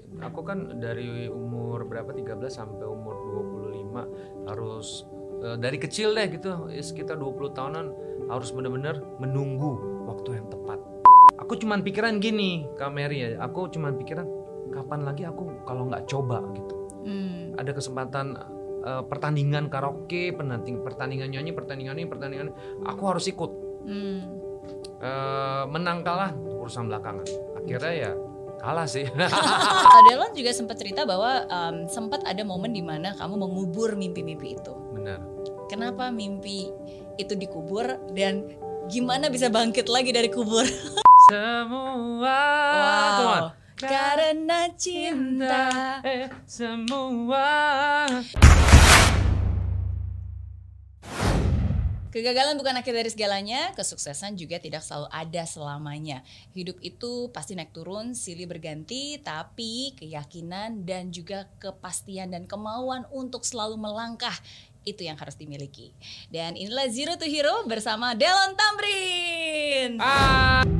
Aku kan dari umur berapa 13 sampai umur 25 harus eh, dari kecil deh gitu ya sekitar 20 tahunan harus benar-benar menunggu waktu yang tepat. Aku cuman pikiran gini, Kak Mary ya. Aku cuman pikiran kapan lagi aku kalau nggak coba gitu. Hmm. Ada kesempatan eh, pertandingan karaoke, penanting pertandingan nyanyi, pertandingan ini, pertandingan ini, aku harus ikut. Hmm. Eh, menang kalah urusan belakangan. Akhirnya ya kalah sih. Adelon juga sempat cerita bahwa em, sempat ada momen di mana kamu mengubur mimpi-mimpi itu. Benar. Kenapa mimpi itu dikubur dan gimana bisa bangkit lagi dari kubur? Semua on. Karena cinta. eh, semua Kegagalan bukan akhir dari segalanya, kesuksesan juga tidak selalu ada selamanya. Hidup itu pasti naik turun, silih berganti, tapi keyakinan dan juga kepastian dan kemauan untuk selalu melangkah itu yang harus dimiliki. Dan inilah Zero to Hero bersama Delon Tamrin. ah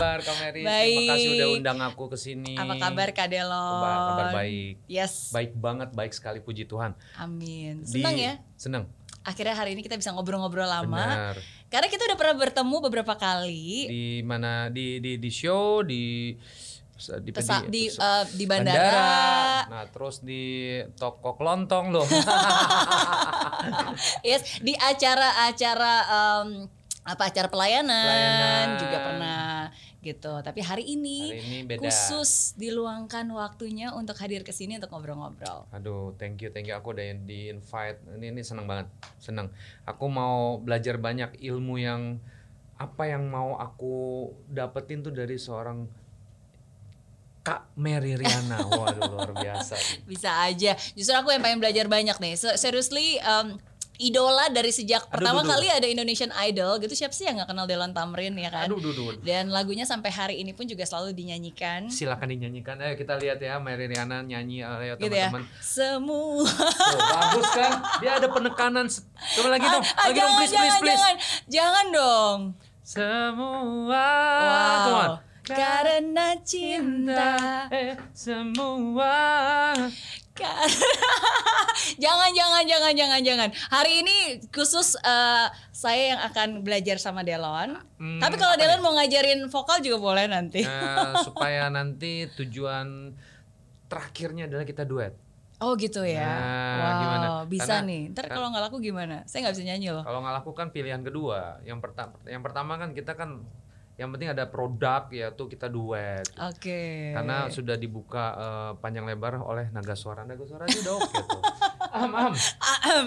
kabar Kak Mary? Terima Baik. kasih udah undang aku ke sini. Apa kabar Kak Delon? Kabar, kabar baik. Yes. Baik banget, baik sekali puji Tuhan. Amin. Di- Senang ya? Senang. Akhirnya hari ini kita bisa ngobrol-ngobrol lama. Benar. Karena kita udah pernah bertemu beberapa kali. Di mana di di di show di di, Pesa- di, di- eh, di bandara. Nah, terus di toko kelontong loh. Yes, di acara-acara em, apa acara pelayanan, Pelayanan. juga pernah gitu. Tapi hari ini, Hari ini beda. khusus diluangkan waktunya untuk hadir ke sini untuk ngobrol-ngobrol. Aduh, thank you, thank you. Aku udah di invite. Ini ini senang banget, senang. Aku mau belajar banyak ilmu yang apa yang mau aku dapetin tuh dari seorang Kak Mary Riana. Waduh, luar biasa. Bisa aja. Justru aku yang pengen belajar banyak nih. Se- Seriously em, idola dari sejak Aduh, pertama duh, kali ada Indonesian Idol gitu siapa sih yang nggak kenal Delon Tamrin ya kan? Aduh, duh, duh. Dan lagunya sampai hari ini pun juga selalu dinyanyikan. Silakan dinyanyikan. Ayo kita lihat ya Mary Riana nyanyi. Ayo Gitu ya. teman-teman. Semua. Tuh, bagus kan? Dia ada penekanan. Coba lagi dong. Ah, Lagi dong, jangan, please, jangan, please, please. jangan, jangan dong. Semua. Wow. Karena cinta. Eh, semua. Karena jangan, jangan, jangan, jangan, jangan. Hari ini khusus eh, saya yang akan belajar sama Delon. Hmm, Tapi kalau Delon mau ngajarin vokal juga boleh nanti. Eh, supaya nanti tujuan terakhirnya adalah kita duet. Oh gitu ya. Nah, wow, gimana? bisa Karena- nih. Ntar kan- kalau nggak laku gimana? Saya nggak bisa nyanyi loh. Kalau nggak laku kan pilihan kedua. Yang pertama, yang pertama kan kita kan yang penting ada produk yaitu kita duet. Oke. Karena sudah dibuka eh, panjang lebar oleh Naga Suara. Naga Suara itu udah oke Am, am.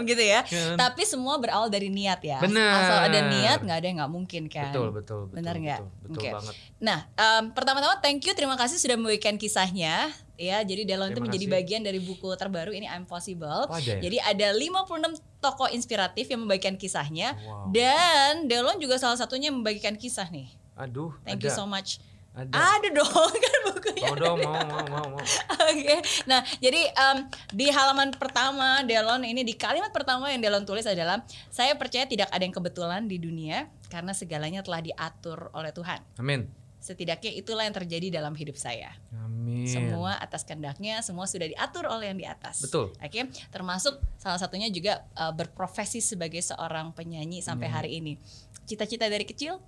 Gitu ya. Kan? Tapi semua berawal dari niat ya. Benar. Asal ada niat nggak ada yang nggak mungkin kan. Betul, betul, betul. Benar nggak? Betul, betul Oke. banget. Nah, em, pertama-tama thank you, terima kasih sudah membagikan kisahnya. Ya, jadi Delon itu menjadi kasih. bagian dari buku terbaru ini I'm Possible. Oh, ada ya? Jadi ada 56 tokoh inspiratif yang membagikan kisahnya Wow. dan Delon juga salah satunya membagikan kisah nih. Aduh, Thank ada. you so much. Ada. Ada dong kan bukunya. Mau dong, mau, mau, mau, mau. Oke, nah jadi em, di halaman pertama Delon ini di kalimat pertama yang Delon tulis adalah saya percaya tidak ada yang kebetulan di dunia karena segalanya telah diatur oleh Tuhan. Amin. Setidaknya itulah yang terjadi dalam hidup saya. Amin. Semua atas kehendaknya, semua sudah diatur oleh yang di atas. Betul. Oke, termasuk salah satunya juga eh, berprofesi sebagai seorang penyanyi sampai hari ini. Cita-cita dari kecil?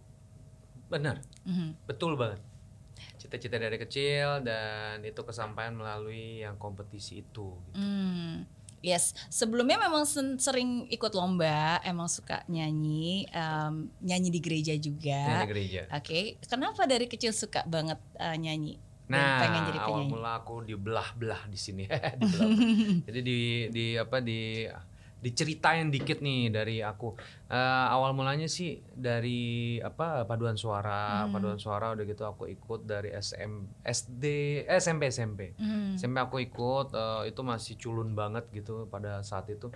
Benar. Mhm. Betul banget. Cita-cita dari kecil dan itu kesampaian melalui yang kompetisi itu. gitu. Hmm, yes. Sebelumnya memang sering ikut lomba, emang suka nyanyi, em, nyanyi di gereja juga. Nyanyi gereja. Oke, kenapa dari kecil suka banget eh, nyanyi? Dan Nah, pengen jadi awal mula aku dibelah-belah di sini. Dibelah. Jadi di di apa di diceritain dikit nih dari aku. Eh, awal mulanya sih dari apa paduan suara, Hmm. paduan suara udah gitu aku ikut dari SM, SD, eh, SMP SMP. Hmm. SMP aku ikut eh, itu masih culun banget gitu pada saat itu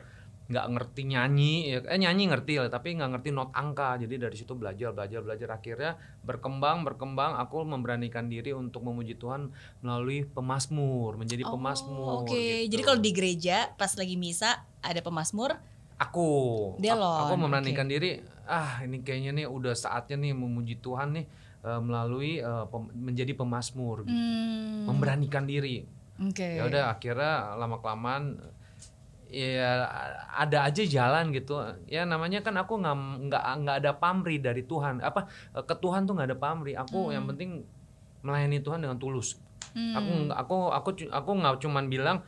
nggak ngerti nyanyi ya eh nyanyi ngerti lah tapi nggak ngerti not angka jadi dari situ belajar belajar belajar akhirnya berkembang berkembang aku memberanikan diri untuk memuji Tuhan melalui pemasmur menjadi Oh, pemasmur Oke, gitu. jadi kalau di gereja pas lagi misa ada pemasmur. aku Dia aku, memberanikan diri ah ini kayaknya nih udah saatnya nih memuji Tuhan nih eh, melalui eh, pem- menjadi pemasmur gitu. Hmm. memberanikan diri Oke. ya udah akhirnya lama kelamaan ya ada aja jalan gitu. Ya namanya kan aku nggak nggak nggak ada pamrih dari Tuhan. Apa ke Tuhan tuh nggak ada pamrih. Aku yang penting melayani Tuhan dengan tulus. Hmm. aku aku aku aku nggak cuman bilang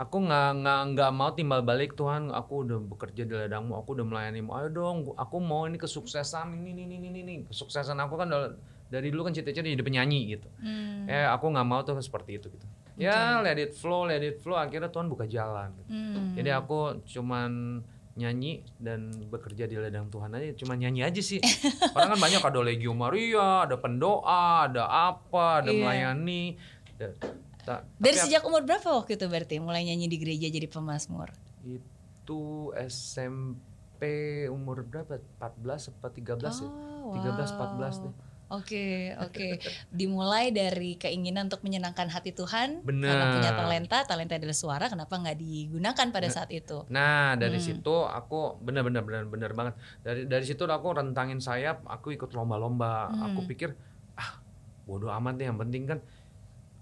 aku nggak nggak nggak mau timbal balik Tuhan aku udah bekerja di ladangmu aku udah melayanimu. Ayo dong aku mau ini kesuksesan ini ini ini ini, ini. kesuksesan aku kan dari- dari dulu kan cita-cita jadi penyanyi gitu. Hmm. eh aku nggak mau tuh seperti itu gitu ya let it flow let it flow akhirnya Tuhan buka jalan gitu. Hmm. jadi aku cuman nyanyi dan bekerja di ladang Tuhan aja cuman nyanyi aja sih orang kan banyak ada Legio Maria ada pendoa ada apa ada Iya. melayani Da- ta- Dari sejak umur berapa waktu itu berarti mulai nyanyi di gereja jadi pemasmur? itu SMP umur berapa 14 apa 13 ya Oh, 13 wow. 14 deh Oke, oke. Dimulai dari keinginan untuk menyenangkan hati Tuhan. Benar. Karena punya talenta, talenta adalah suara. Kenapa nggak digunakan pada saat itu? Nah dari Hmm. situ aku benar-benar benar benar banget dari dari situ aku rentangin sayap aku ikut lomba-lomba Hmm. aku pikir ah bodoh amat deh yang penting kan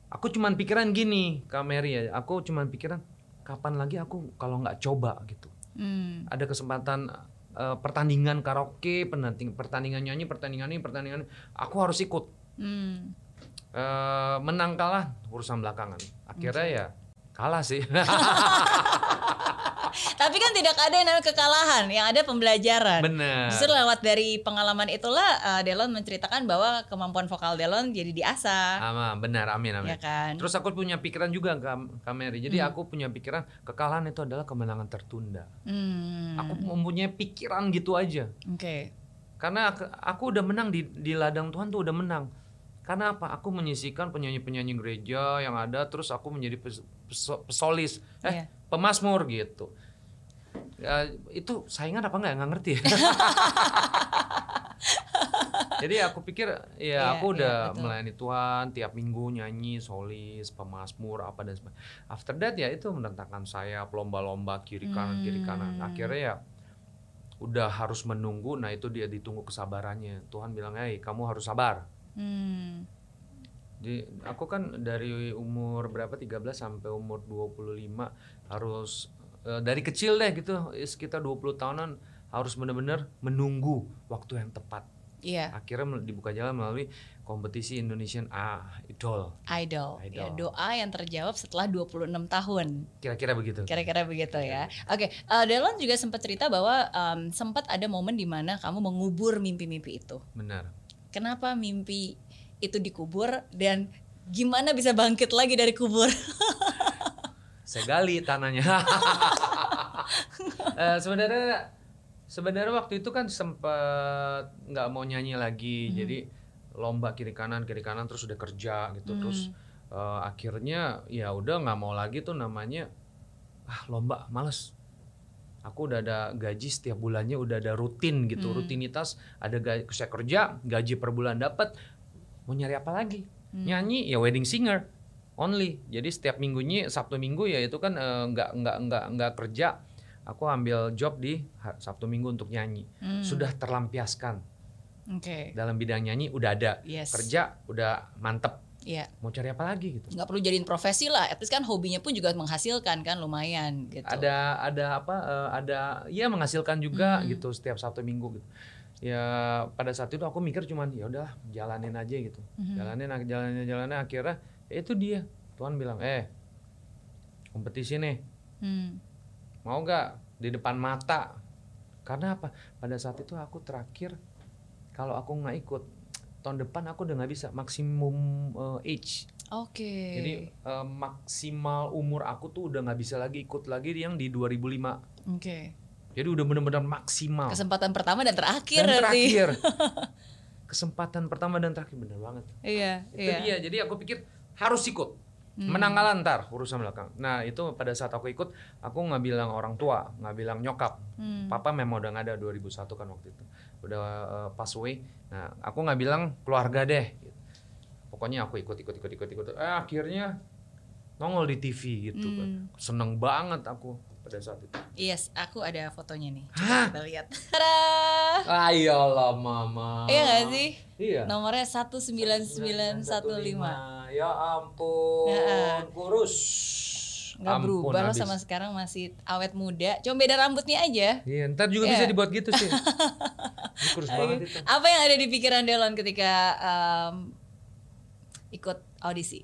aku cuman pikiran gini Kak Mary ya aku cuman pikiran kapan lagi aku kalau nggak coba gitu Hmm. ada kesempatan eh, pertandingan karaoke pertanding- pertandingan nyanyi pertandingan ini pertandingan ini aku harus ikut. Hmm. Eh, menang kalah urusan belakangan. Akhirnya ya kalah sih Tapi kan tidak ada yang namanya kekalahan, yang ada pembelajaran. bener Justru lewat dari pengalaman itulah uh, Delon menceritakan bahwa kemampuan vokal Delon jadi diasah, Ama, benar amin amin ya kan? Terus aku punya pikiran juga Kak Kak Mary. Jadi aku punya pikiran kekalahan itu adalah kemenangan tertunda. Hmm. Aku mempunyai pikiran gitu aja. Oke. Karena aku, aku udah menang di di ladang Tuhan tuh udah menang. Karena apa? Aku menyisikan penyanyi-penyanyi gereja yang ada terus aku menjadi pes- peso- pesolis eh Iya. pemasmur gitu. Ya, itu saingan apa enggak nggak ngerti. Jadi aku pikir ya aku iya, udah betul. melayani Tuhan tiap minggu nyanyi solis, pemasmur apa dan sebagainya. After that ya itu menentangkan saya lomba-lomba kiri kanan kiri kanan. Hmm. Akhirnya ya udah harus menunggu. Nah itu dia ditunggu kesabarannya. Tuhan bilang, "Hei, kamu harus sabar." Hmm. Jadi aku kan dari umur berapa 13 sampai umur 25 harus dari kecil deh gitu sekitar 20 tahunan harus benar-benar menunggu waktu yang tepat. Iya, Akhirnya dibuka jalan melalui kompetisi Indonesian ah, Idol. idol. Idol. Ya, doa yang terjawab setelah 26 tahun. Kira-kira begitu. Kira-kira begitu ya. Oke, uh, Delon juga sempat cerita bahwa um, sempat ada momen di mana kamu mengubur mimpi-mimpi itu. Benar. Kenapa mimpi itu dikubur dan gimana bisa bangkit lagi dari kubur? Saya gali tanahnya. Eh, sebenarnya sebenarnya waktu itu kan sempat nggak mau nyanyi lagi. Jadi lomba kiri kanan kiri kanan terus udah kerja gitu. Terus eh, akhirnya ya udah nggak mau lagi tuh namanya ah lomba males. Aku udah ada gaji setiap bulannya udah ada rutin gitu, rutinitas ada gaji saya kerja, gaji per bulan dapat. Mau nyari apa lagi? Nyanyi ya wedding singer only. Jadi setiap minggunya Sabtu Minggu ya itu kan eh, nggak nggak nggak nggak kerja. Aku ambil job di Sabtu Minggu untuk nyanyi. Hmm. Sudah terlampiaskan Oke. dalam bidang nyanyi udah ada. Yes. Kerja udah mantep. Iya. Mau cari apa lagi gitu? nggak perlu jadiin profesi lah. At least kan hobinya pun juga menghasilkan kan lumayan gitu. Ada ada apa? eh, ada ya menghasilkan juga Hmm. gitu setiap Sabtu Minggu gitu. Ya pada saat itu aku mikir cuman ya udah jalanin aja gitu. Mhm. Jalanin jalanin jalanin akhirnya ya itu dia. Tuhan bilang, "Eh, kompetisi nih. Hmm. mau nggak di depan mata karena apa pada saat itu aku terakhir kalau aku nggak ikut tahun depan aku udah nggak bisa maksimum eh, age. Oke. Jadi eh, maksimal umur aku tuh udah nggak bisa lagi ikut lagi yang di 2005. Oke. Jadi udah bener-bener maksimal. Kesempatan pertama dan terakhir dan terakhir. Kesempatan pertama dan terakhir bener banget. Iya, Itu iya. dia. Jadi aku pikir harus ikut. Hmm. Menang kalah ntar urusan belakang. Nah itu pada saat aku ikut, aku nggak bilang orang tua, nggak bilang nyokap. Hmm. Papa memang udah nggak ada 2001 kan waktu itu, udah uh, pass away. Nah aku nggak bilang keluarga deh. gitu. Pokoknya aku ikut ikut ikut ikut ikut. Eh akhirnya nongol di TV gitu kan. Hmm. Seneng banget aku pada saat itu. Yes, aku ada fotonya nih. Hah? Coba kita lihat. Ayolah mama. Iya gak sih? Iya. Nomornya 19915. Ya ampun, Ya. kurus. Nggak Ampun, berubah loh habis. sama sekarang masih awet muda. Cuma beda rambutnya aja. Iya, ntar juga Iya. bisa dibuat gitu sih. Kurus banget itu. Apa yang ada di pikiran Delon ketika em, ikut audisi?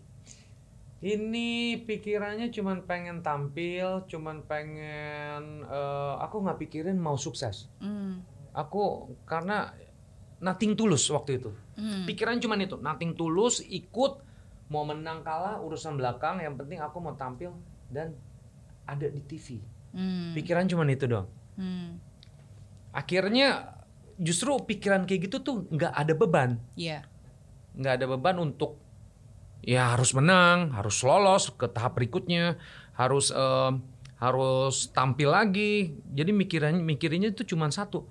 Ini pikirannya cuman pengen tampil, cuman pengen eh, aku nggak pikirin mau sukses. Hmm. Aku karena nothing tulus waktu itu. Hmm. Pikiran cuman itu, nothing tulus, ikut mau menang kalah urusan belakang, yang penting aku mau tampil dan ada di TV. Hmm. Pikiran cuman itu doang. Hmm. Akhirnya justru pikiran kayak gitu tuh nggak ada beban. Iya. nggak ada beban untuk ya harus menang, harus lolos ke tahap berikutnya, harus em, harus tampil lagi. Jadi mikirannya mikirinnya itu cuma satu,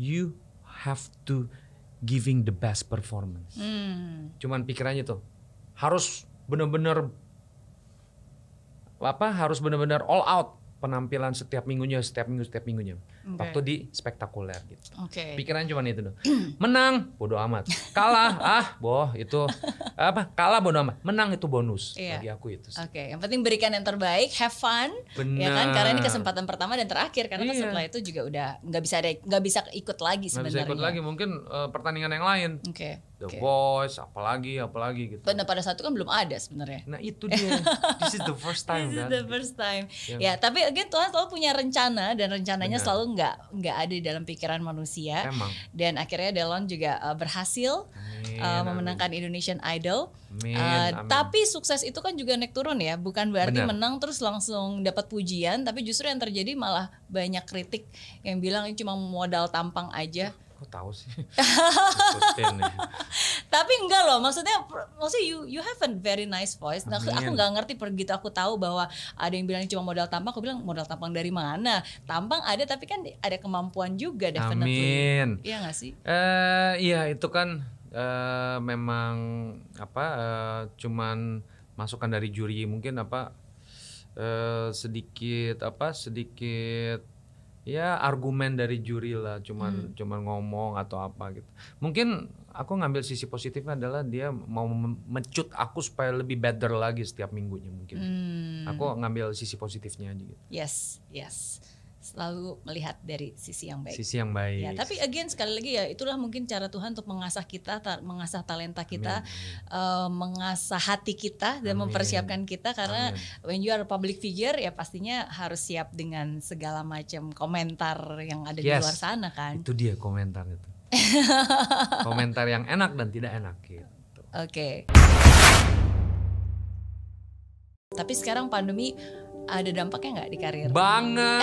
you have to giving the best performance. Hmm. Cuman pikirannya tuh harus benar-benar apa harus benar-benar all out penampilan setiap minggunya, setiap minggu, setiap minggunya. Oke. Waktu di spektakuler gitu. Oke. Pikiran cuma itu doang. Menang, bodo amat. Kalah, ah, boh itu apa? Kalah bodo amat. Menang itu bonus Iya. bagi aku itu. Oke, yang penting berikan yang terbaik, have fun, Benar. ya kan? Karena ini kesempatan pertama dan terakhir, karena kan Iya. setelah itu juga udah nggak bisa ada, nggak bisa ikut lagi sebenarnya. bisa ikut lagi mungkin eh, pertandingan yang lain. Oke. The oke. Voice, apalagi, apalagi gitu. Pada pada saat itu kan belum ada sebenarnya. Nah itu dia. This is the first time This is kan. the first time. Yang- Ya, tapi again Tuhan selalu punya rencana dan rencananya Benar. selalu nggak nggak ada di dalam pikiran manusia. Emang. Dan akhirnya Delon juga uh, berhasil Amin, uh, amin. memenangkan Indonesian Idol. Amin, Uh, amin. Tapi sukses itu kan juga naik turun ya, bukan berarti Benar. menang terus langsung dapat pujian, tapi justru yang terjadi malah banyak kritik yang bilang ini cuma modal tampang aja. Kok tahu sih? Ya. Tapi enggak loh, maksudnya maksudnya you you have a very nice voice. Nah, aku nggak ngerti begitu aku tahu bahwa ada yang bilang cuma modal tampang, aku bilang modal tampang dari mana? Tampang ada tapi kan ada kemampuan juga definitely. Amin. Iya gak sih? Eh iya itu kan eh, memang apa eh, cuman masukan dari juri mungkin apa eh, sedikit apa sedikit ya argumen dari juri lah cuman cuman ngomong atau apa gitu. Mungkin aku ngambil sisi positifnya adalah dia mau mencut aku supaya lebih better lagi setiap minggunya mungkin. Hmm, aku ngambil sisi positifnya aja gitu. Yes, yes. Selalu melihat dari sisi yang baik. sisi yang baik Ya, tapi again sekali lagi ya itulah mungkin cara Tuhan untuk mengasah kita, ta- mengasah talenta kita, eh, mengasah hati kita dan Amin. mempersiapkan kita karena Amin. when you are a public figure ya pastinya harus siap dengan segala macam komentar yang ada di Yes. luar sana kan. itu dia komentar itu komentar yang enak dan tidak enak gitu Oke. Tapi sekarang pandemi ada dampaknya nggak di karir? banget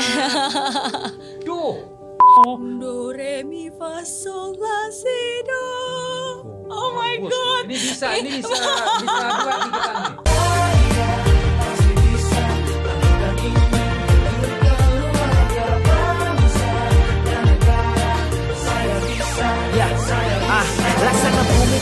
duh Do re mi fa sol la si do. Oh my Bagus. god. ini bisa ini bisa bisa dua kita nih